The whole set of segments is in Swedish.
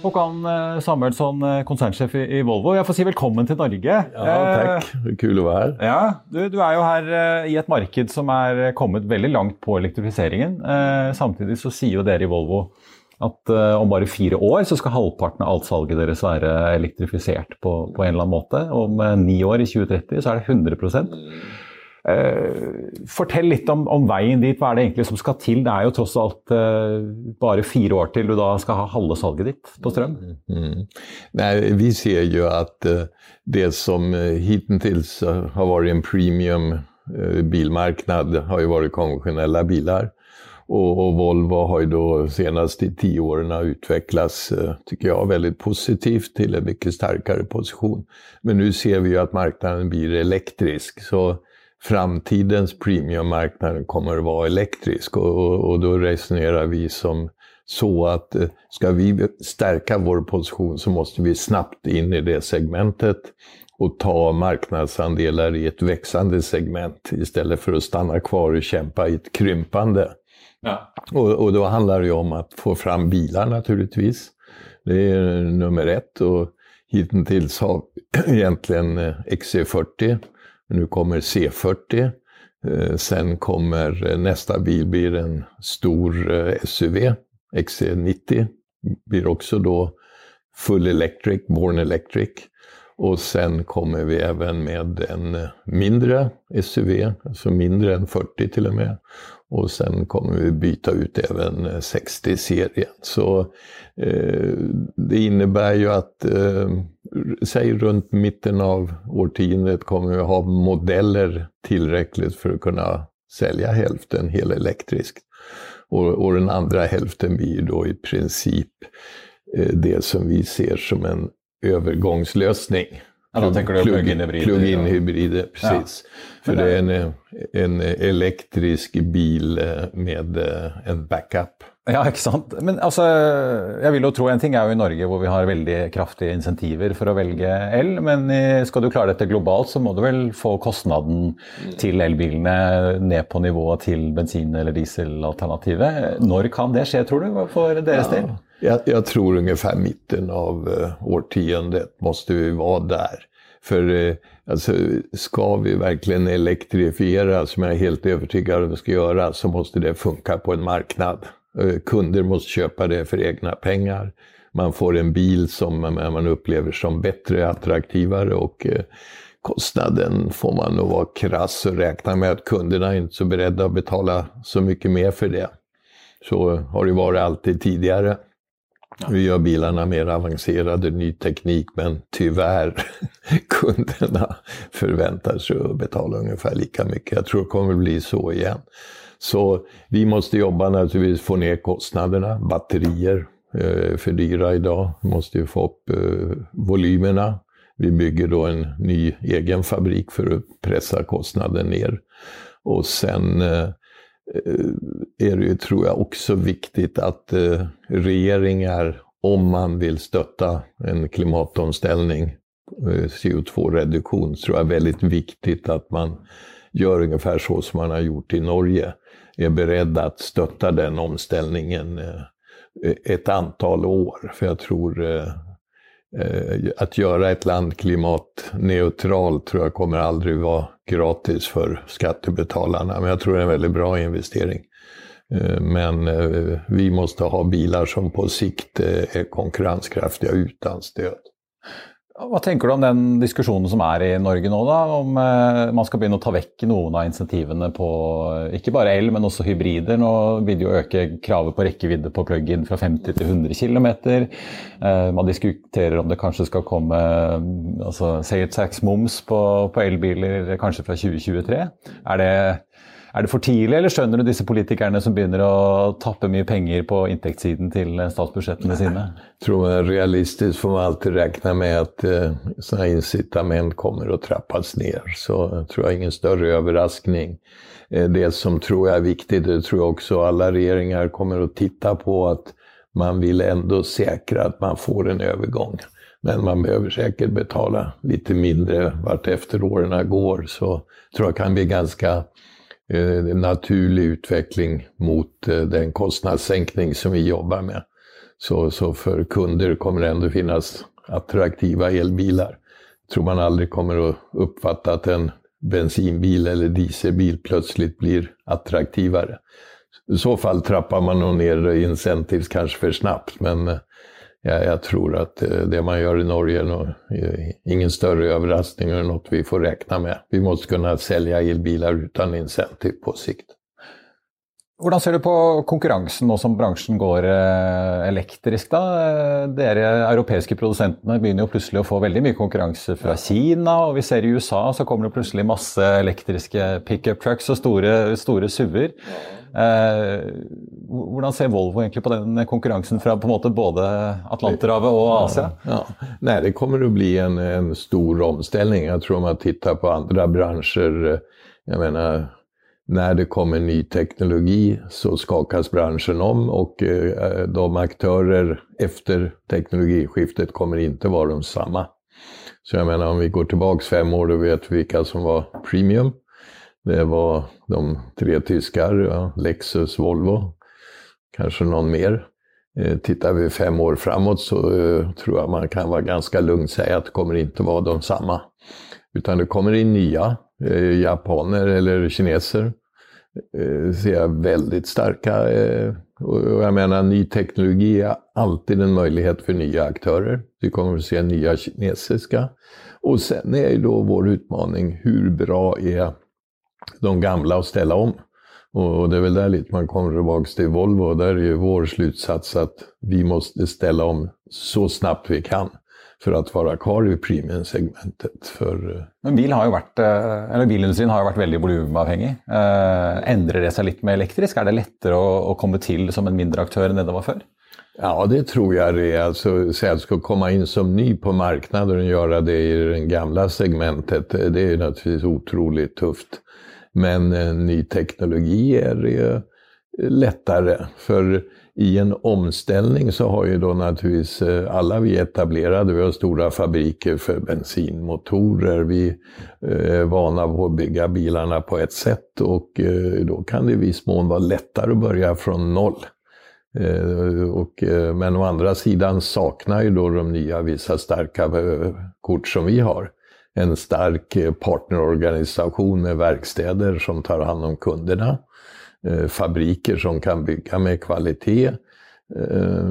Håkan eh, Samuelsson, eh, konsernsjef i Volvo. Jeg får si velkommen til Norge. Ja, takk. Er Kul å være her. Ja, du, du, er jo her i et marked som er kommet veldig langt på elektrifiseringen. Samtidig så sier jo dere i Volvo at om bare fire år så skal halvparten av alt salget deres være elektrifisert på, på en eller annen måte. Om ni år, i 2030, så er det 100 Uh, fortell litt om, om, veien dit. Hva er det egentlig som skal til? Det er jo tross alt uh, bare fire år til du da skal ha halve salget ditt på strøm. Mm. mm. Nei, vi ser jo at uh, det som hittil har vært en premium bilmarknad, har jo vært konvensjonelle biler. Og, og, Volvo har jo da senest i åren utvecklats, utviklet tycker jeg, veldig positivt til en mye sterkere posisjon. Men nå ser vi jo at marknaden blir elektrisk. så framtidens premiummarknad kommer att vara elektrisk och, och, då resonerar vi som så att eh, ska vi stärka vår position så måste vi snabbt in i det segmentet och ta marknadsandelar i ett växande segment istället för att stanna kvar och kämpa i ett krympande. Ja. Och, och, då handlar det om att få fram bilar naturligtvis. Det är nummer ett och hittills har egentligen eh, XC40 nu kommer C40. Eh, sen kommer eh, nästa bil blir en stor eh, SUV, XC90. Blir också då full electric, born electric. Och sen kommer vi även med en mindre SUV, alltså mindre än 40 till och med. Och sen kommer vi byta ut även eh, 60-serien. Så eh, det innebär ju att, eh, säg runt mitten av årtiondet kommer vi ha modeller tillräckligt för att kunna sälja hälften helelektriskt. Och, och den andra hälften blir då i princip eh, det som vi ser som en övergångslösning. Ja, då tänker du plug-in-hybrider? Plug-in-hybrider, precis. Ja. För det är en, en elektrisk bil eh, med eh, en backup. Ja, ikke sant. Men altså, jeg vil jo tro En ting er jo i Norge hvor vi har veldig kraftige insentiver for å velge el, men skal du klare dette globalt, så må du vel få kostnaden til elbilene ned på nivået til bensin- eller dieselalternativet. Når kan det skje, tror du, for deres del? Jag, jag, tror ungefär mitten av uh, årtiondet måste vi vara där. För uh, alltså, ska vi verkligen elektrifiera, som jag är helt övertygad om vi ska göra, så måste det funka på en marknad. Uh, kunder måste köpa det för egna pengar. Man får en bil som man upplever som bättre, attraktivare och kostnaden får man nog vara krass och räkna med att kunderna är inte så beredda att betala så mycket mer för det. Så har det varit alltid tidigare. Nu gör bilarna mer avancerade, ny teknik, men tyvärr, kunderna förväntar sig att betala ungefär lika mycket. Jag tror det kommer bli så igen. Så vi måste jobba naturligtvis få ner kostnaderna. Batterier är eh, för dyra idag. Vi måste ju få upp eh, volymerna. Vi bygger då en ny egen fabrik för att pressa kostnaden ner. Och sen Eh, Eh, är det ju, tror jag, också viktigt att eh, regeringar, om man vill stötta en klimatomställning, eh, CO2-reduktion, tror jag är väldigt viktigt att man gör ungefär så som man har gjort i Norge. Är beredd att stötta den omställningen ett antal år. För jag tror Eh, att göra ett land klimatneutralt tror jag kommer aldrig vara gratis för skattebetalarna. Men jag tror det är en väldigt bra investering. Eh, men eh, vi måste ha bilar som på sikt är konkurrenskraftiga utan stöd. Vad tänker du om den diskussionen som är i Norge nu då, Om eh, man ska börja ta bort någon av insentivene på eh, inte bara el, men också hybrider. Nu vill ju öka kravet på räckvidd på plug-in från 50 till 100 km. Eh, man diskuterar om det kanske ska komma eh, alltså, sales tax-moms på, på elbilar, kanske från 2023. Är det er det for tidlig, eller skjønner du disse politikerne som begynner å tappe mye penger på inntektssiden til eh, statsbudsjettene sine? Jeg tror man realistisk får man alltid regne med at eh, sånne incitament kommer å trappes ned. Så jeg tror jeg ingen større overraskning. Eh, det som tror jeg er viktig, det tror jeg også alle regjeringer kommer å titta på, at man vil ändå säkra att man får en övergång. Men man behöver säkert betala lite mindre vart efter åren går. Så tror jag kan bli ganska Eh, en eh, naturlig utveckling mot eh, den kostnadssänkning som vi jobbar med. Så, så för kunder kommer det ändå finnas attraktiva elbilar. Jag tror man aldrig kommer att uppfatta att en bensinbil eller dieselbil plötsligt blir attraktivare. I så fall trappar man nog ner incentives kanske för snabbt, men eh, jag, jag tror att eh, det man gör i Norge är eh, ingen större överraskning eller något vi får räkna med. Vi måste kunna sälja elbilar utan incentive på sikt. Hvordan ser du på konkurransen nå som bransjen går eh, elektrisk? da? Dere europeiske produsentene begynner jo plutselig å få veldig mye konkurranse fra Kina. Og vi ser i USA så kommer det plutselig masse elektriske pickup trucks og store, store SUV-er. Eh, hvordan ser Volvo egentlig på den konkurransen fra på en måte både Atlanterhavet og Asia? Ja, ja. Nej, det kommer att bli en, en stor omställning. Jag tror om man tittar på andra branscher, jag menar när det kommer ny teknologi så skakas branschen om och eh, de aktörer efter teknologiskiftet kommer inte vara de samma. Så jag menar om vi går tillbaks fem år då vet vi vilka som var premium. Det var de tre tyskar, ja, Lexus, Volvo, kanske någon mer. Eh, tittar vi fem år framåt så eh, tror jag man kan vara ganska lugnt säga att det kommer inte vara de samma. Utan det kommer in nya, eh, japaner eller kineser Eh, ser jag väldigt starka. Eh, och jag menar, ny teknologi är alltid en möjlighet för nya aktörer. Vi kommer att se nya kinesiska. Och sen är ju då vår utmaning, hur bra är de gamla att ställa om? Och det är väl där lite man kommer tillbaka till Volvo. Och där är ju vår slutsats att vi måste ställa om så snabbt vi kan för att vara kvar i premiumsegmentet. För... Eh, Men bil har ju varit, eh, eller bilindustrin har ju varit väldigt volumavhängig. Eh, ändrar det sig lite med elektrisk? Är det lättare att, komma till som en mindre aktör än det var förr? Ja, det tror jag det är. Alltså, så att ska komma in som ny på marknaden och göra det i det gamla segmentet, det är naturligtvis otroligt tufft. Men ny teknologi är det lättare. För i en omställning så har ju då naturligtvis eh, alla vi etablerade, vi har stora fabriker för bensinmotorer, vi eh, är vana på att bygga bilarna på ett sätt och eh, då kan det i viss mån vara lättare att börja från noll. Och, men å andra sidan saknar ju då de nya vissa starka kort som vi har. En stark partnerorganisation med verkstäder som tar hand om kunderna Eh, fabriker som kan bygga med kvalitet. Eh,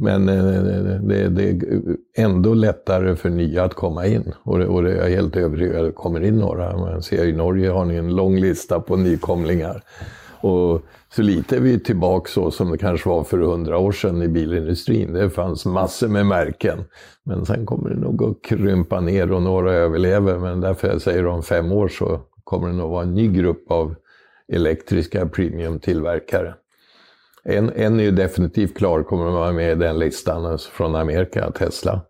men eh, det, det, är ändå lättare för nya att komma in. Och det, och det är jag helt övertygad att kommer in några. Man ser i Norge har ni en lång lista på nykomlingar. Och så lite är vi tillbaka så som det kanske var för hundra år sedan i bilindustrin. Det fanns massor med märken. Men sen kommer det nog att krympa ner och några överlever. Men därför jag säger om fem år så kommer det nog vara en ny grupp av elektriska premiumtillverkare. En, en är ju definitivt klar, kommer att vara med i den listan från Amerika, Tesla.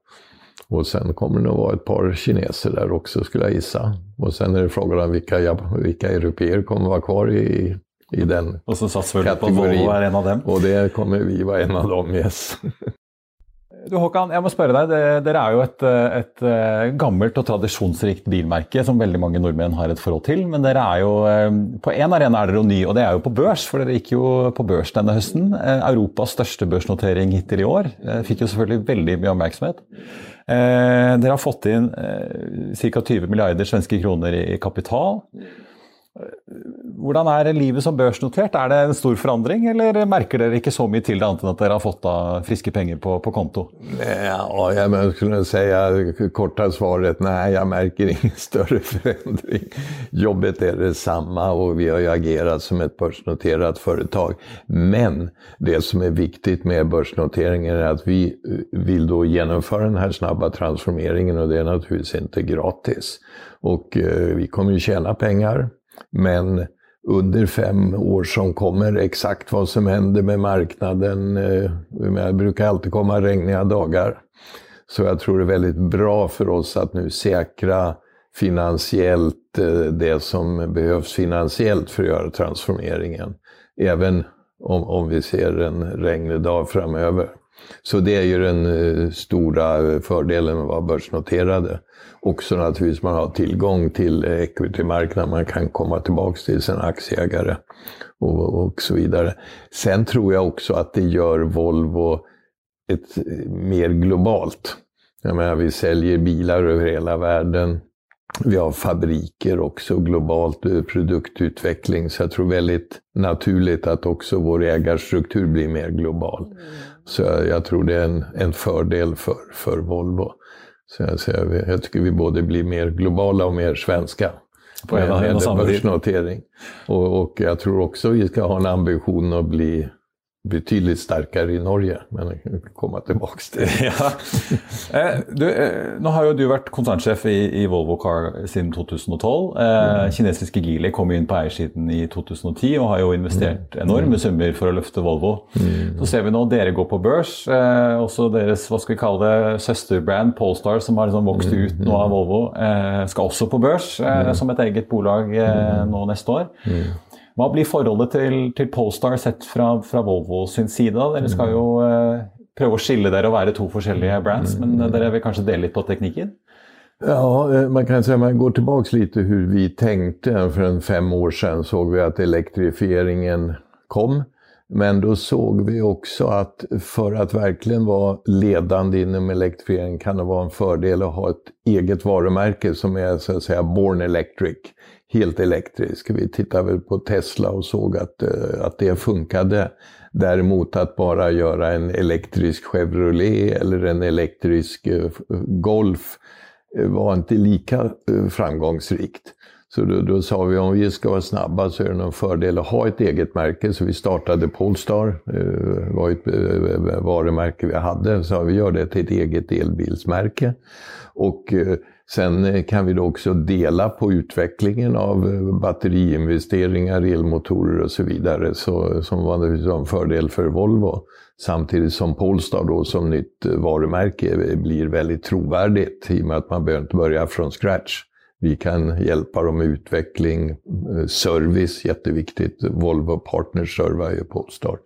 Och sen kommer det nog vara ett par kineser där också skulle jag gissa. Och sen är det frågan om vilka, vilka europeer kommer vara kvar i, i den Och så satsar vi på Volvo är en av dem. Och det kommer vi vara en av dem, yes. Du Håkan, jeg må spørre deg. Dere er jo et, et, eh, gammelt og tradisjonsrikt bilmerke som veldig mange nordmenn har et forhold til. Men dere er jo eh, På én arena er dere jo ny, og det er jo på børs. For dere gikk jo på børs denne høsten. Eh, Europas største børsnotering hittil i år. Fikk jo selvfølgelig veldig mye oppmerksomhet. Dere har fått inn ca. 20 milliarder svenske kroner i kapital. Hvordan er livet som børsnotert? Er det en stor forandring, eller merker dere ikke så mye til det, annet enn at dere har fått av friske penger på, på konto? Ja, jag skulle säga korta svaret nej, jag märker ingen större förändring. Jobbet är detsamma och vi har ju agerat som ett börsnoterat företag. Men det som är viktigt med börsnoteringen är att vi eh, vill då genomföra den här snabba transformeringen och det är naturligtvis inte gratis. Och eh, vi kommer ju tjäna pengar. Men under fem år som kommer, exakt vad som händer med marknaden. Eh, det brukar alltid komma regniga dagar. Så jag tror det är väldigt bra för oss att nu säkra finansiellt eh, det som behövs finansiellt för att göra transformeringen. Även om, om vi ser en regnig dag framöver. Så det är ju den eh, stora eh, fördelen med att vara börsnoterade. Också naturligtvis man har tillgång till equity-marknaden, man kan komma tillbaka till sina aktieägare och, och så vidare. Sen tror jag också att det gör Volvo ett eh, mer globalt. Jag menar, vi säljer bilar över hela världen. Vi har fabriker också, globalt produktutveckling. Så jag tror väldigt naturligt att också vår ägarstruktur blir mer global. Mm. Så jag tror det är en, en fördel för, för Volvo. Så jag, så jag, jag tycker vi både blir mer globala och mer svenska. På en, en börsnotering. Och, och jag tror också vi ska ha en ambition att bli betydligt starkare i Norge, men jag kan komma tillbaka till det. ja. Eh, du, eh, nå har jo du vært konsernsjef i, i, Volvo Car siden 2012. Eh, mm. Kinesiske Geely kom inn på eiersiden i 2010 og har jo investert mm. enorme summer for å løfte Volvo. Mm. Så ser vi nå dere går på børs. Eh, også deres hva skal vi kalle det, søsterbrand Polestar, som har liksom vokst mm. ut nå av Volvo, eh, skal også på børs mm. som et eget bolag nå neste år. Hva blir forholdet til, til Polestar sett fra, fra, Volvo sin side? Dere skal jo eh, prøve å skille dere og være to forskjellige brands, men eh, dere vil kanskje dele litt på teknikken? Ja, eh, man kan säga man går tillbaka lite hur vi tänkte. För en fem år sedan såg vi att elektrifieringen kom. Men då såg vi också att för att verkligen vara ledande inom elektrifiering kan det vara en fördel att ha ett eget varumärke som är så att säga Born Electric helt elektrisk. Vi tittade väl på Tesla och såg att, eh, att det funkade. Däremot att bara göra en elektrisk Chevrolet eller en elektrisk eh, Golf eh, var inte lika framgångsrikt. Så då, då, sa vi om vi ska vara snabba så är det någon fördel att ha ett eget märke. Så vi startade Polestar, det var ett eh, varumärke vi hade. Så vi gör det till ett eget elbilsmärke. Och eh, Sen kan vi då också dela på utvecklingen av batteriinvesteringar, elmotorer och så vidare, så, som var en fördel för Volvo. Samtidigt som Polestar då som nytt varumärke blir väldigt trovärdigt i och med att man behöver inte börja från scratch. Vi kan hjälpa dem med utveckling, eh, service, jätteviktigt. Volvo Partners servar ju Polestar.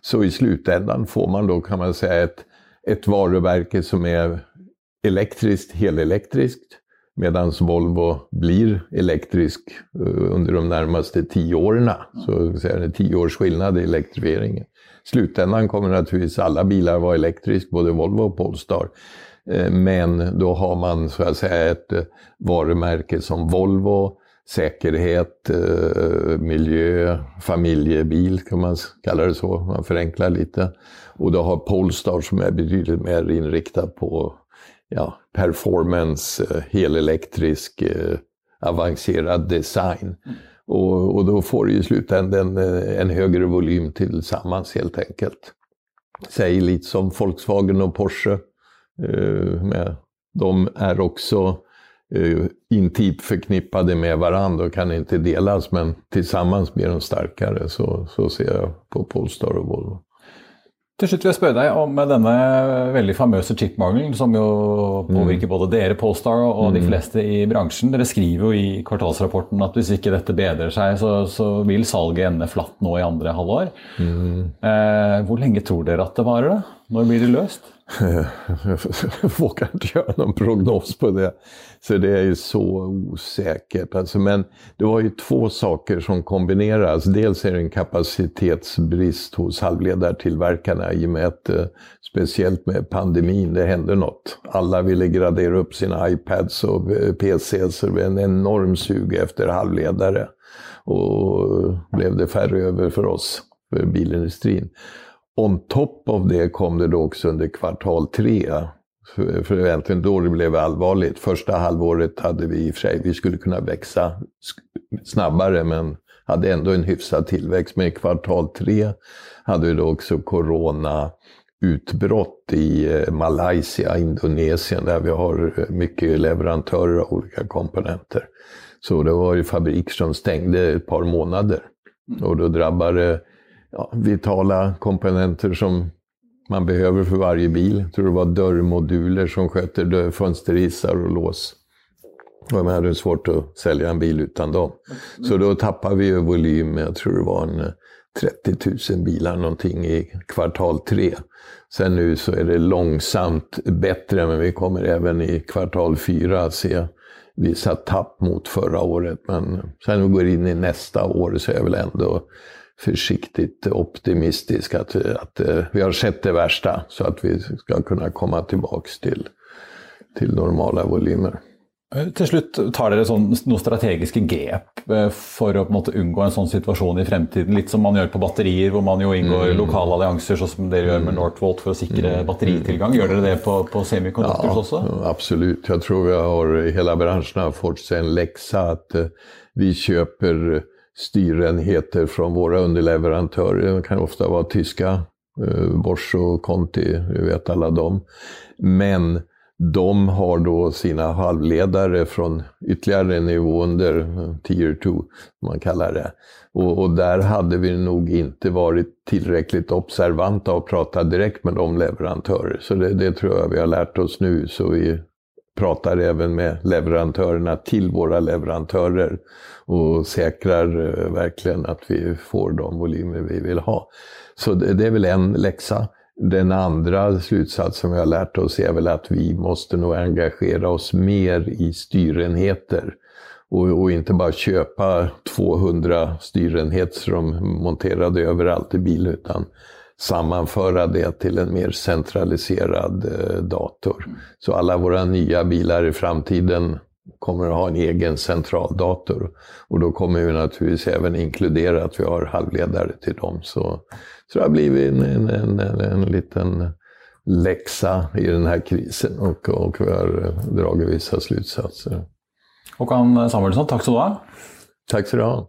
Så i slutändan får man då, kan man säga, ett, ett varumärke som är elektriskt, helelektriskt. Medan Volvo blir elektrisk eh, under de närmaste tio åren. Så det är tio års skillnad i elektrifieringen. I slutändan kommer naturligtvis alla bilar vara elektriska, både Volvo och Polestar. Eh, men då har man så att säga ett eh, varumärke som Volvo, säkerhet, eh, miljö, familjebil kan man kalla det så, man förenklar lite. Och då har Polestar som är betydligt mer inriktad på ja, performance, helelektrisk, avancerad design. Och, och, då får du i slutändan en, en högre volym tillsammans helt enkelt. Säg lite som Volkswagen och Porsche med, de är också intimt förknippade med varandra och kan inte delas men tillsammans blir de starkare. Så, så ser jag på Polestar och Volvo. Til slutt vil jeg spørre deg om denne veldig famøse chipmangelen, som jo påvirker mm. både dere, Polestar, og de mm. fleste i bransjen. Dere skriver jo i kvartalsrapporten at hvis ikke dette bedrer seg, så, så vil salget ende flatt nå i andre halvår. Mm. Eh, hvor lenge tror dere at det varer? da? Når blir det løst? Jag vågar inte göra någon prognos på det. Så det är ju så osäkert. Alltså, men det var ju två saker som kombineras. Dels är det en kapacitetsbrist hos halvledartillverkarna i och med att eh, speciellt med pandemin, det hände något. Alla ville gradera upp sina iPads och eh, PCs. Så det var en enorm sug efter halvledare. Och eh, blev det färre över för oss, för bilindustrin. On top av det kom det då också under kvartal tre. För, för egentligen då det blev allvarligt. Första halvåret hade vi i och för sig, vi skulle kunna växa snabbare men hade ändå en hyfsad tillväxt. Men i kvartal tre hade vi då också corona utbrott i eh, Malaysia, Indonesien där vi har eh, mycket leverantörer av olika komponenter. Så det var ju fabriker som stängde ett par månader. Mm. Och då drabbade ja, vitala komponenter som man behöver för varje bil. Jag tror det var dörrmoduler som sköter fönsterhissar och lås. Och man hade svårt att sälja en bil utan dem. Så då tappade vi ju volym, jag tror det var en eh, 30 000 bilar någonting i kvartal tre. Sen nu så är det långsamt bättre, men vi kommer även i kvartal fyra se vissa tapp mot förra året. Men sen när vi går in i nästa år så är väl ändå försiktigt optimistisk att, att eh, vi har sett det värsta så att vi ska kunna komma tillbaks till, till normala volymer. Eh, til slutt, tar dere sånn, noen strategiske grep eh, for å på en måte unngå en sånn situasjon i fremtiden? Litt som man gjør på batterier, hvor man jo inngår mm. lokale allianser, sånn som dere gjør med mm. Northvolt for å sikre mm. batteritilgang. Gjør dere det på, på semiconductors ja, også? Absolut. Jag tror vi har, hela branschen har fått sig en läxa att vi köper styrenheter från våra underleverantörer. Det kan ofta vara tyska, eh, Bosch och Conti, vi vet alla dem. Men de har då sina halvledare från ytterligare en nivå under, eh, tier 2, som man kallar det. Och, och, där hade vi nog inte varit tillräckligt observanta och pratat direkt med de leverantörer. Så det, det tror jag vi har lärt oss nu. Så vi pratar även med leverantörerna till våra leverantörer och säkrar eh, verkligen att vi får de volymer vi vill ha. Så det, är väl en läxa. Den andra slutsatsen vi har lärt oss är väl att vi måste nog engagera oss mer i styrenheter. Och, och inte bara köpa 200 styrenheter som monterade överallt i bilen, utan sammanföra det till en mer centraliserad eh, dator. Så alla våra nya bilar i framtiden kommer att ha en egen centraldator. Och då kommer vi naturligtvis även inkludera att vi har halvledare till dem. Så, så det har blivit en, en, en, en liten läxa i den här krisen och, och vi har dragit vissa slutsatser. Håkan Samuelsson, tack så du ha. Tack så du ha.